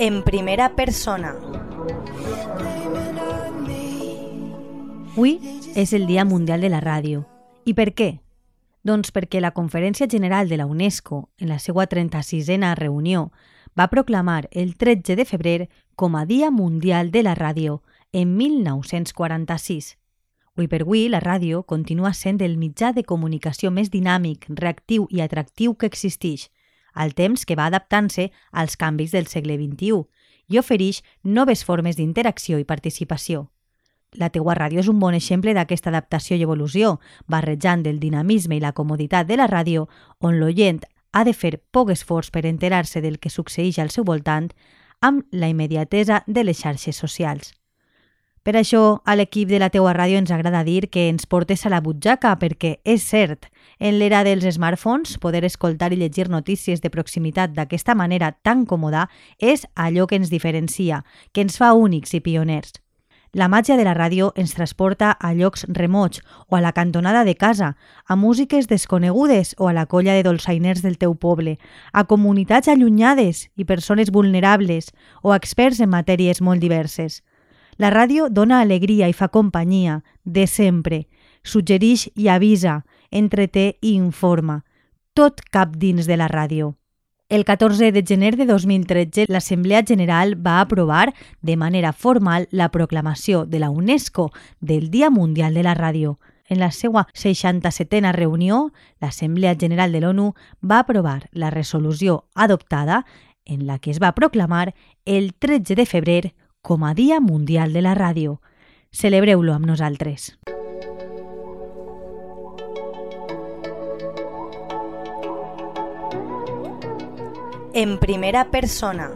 en primera persona. Avui és el Dia Mundial de la Ràdio. I per què? Doncs perquè la Conferència General de la UNESCO, en la seva 36a reunió, va proclamar el 13 de febrer com a Dia Mundial de la Ràdio en 1946. Avui per avui, la ràdio continua sent el mitjà de comunicació més dinàmic, reactiu i atractiu que existeix, al temps que va adaptant-se als canvis del segle XXI i ofereix noves formes d'interacció i participació. La teua ràdio és un bon exemple d'aquesta adaptació i evolució, barrejant el dinamisme i la comoditat de la ràdio, on l'oient ha de fer poc esforç per enterar-se del que succeeix al seu voltant, amb la immediatesa de les xarxes socials. Per això, a l'equip de la teua ràdio ens agrada dir que ens portes a la butxaca perquè, és cert, en l'era dels smartphones, poder escoltar i llegir notícies de proximitat d'aquesta manera tan còmoda és allò que ens diferencia, que ens fa únics i pioners. La màgia de la ràdio ens transporta a llocs remots o a la cantonada de casa, a músiques desconegudes o a la colla de dolçainers del teu poble, a comunitats allunyades i persones vulnerables o a experts en matèries molt diverses. La ràdio dona alegria i fa companyia, de sempre. Suggerix i avisa, entreté i informa. Tot cap dins de la ràdio. El 14 de gener de 2013, l'Assemblea General va aprovar de manera formal la proclamació de la UNESCO del Dia Mundial de la Ràdio. En la seva 67a reunió, l'Assemblea General de l'ONU va aprovar la resolució adoptada en la que es va proclamar el 13 de febrer com a Dia Mundial de la Ràdio. Celebreu-lo amb nosaltres. En primera persona.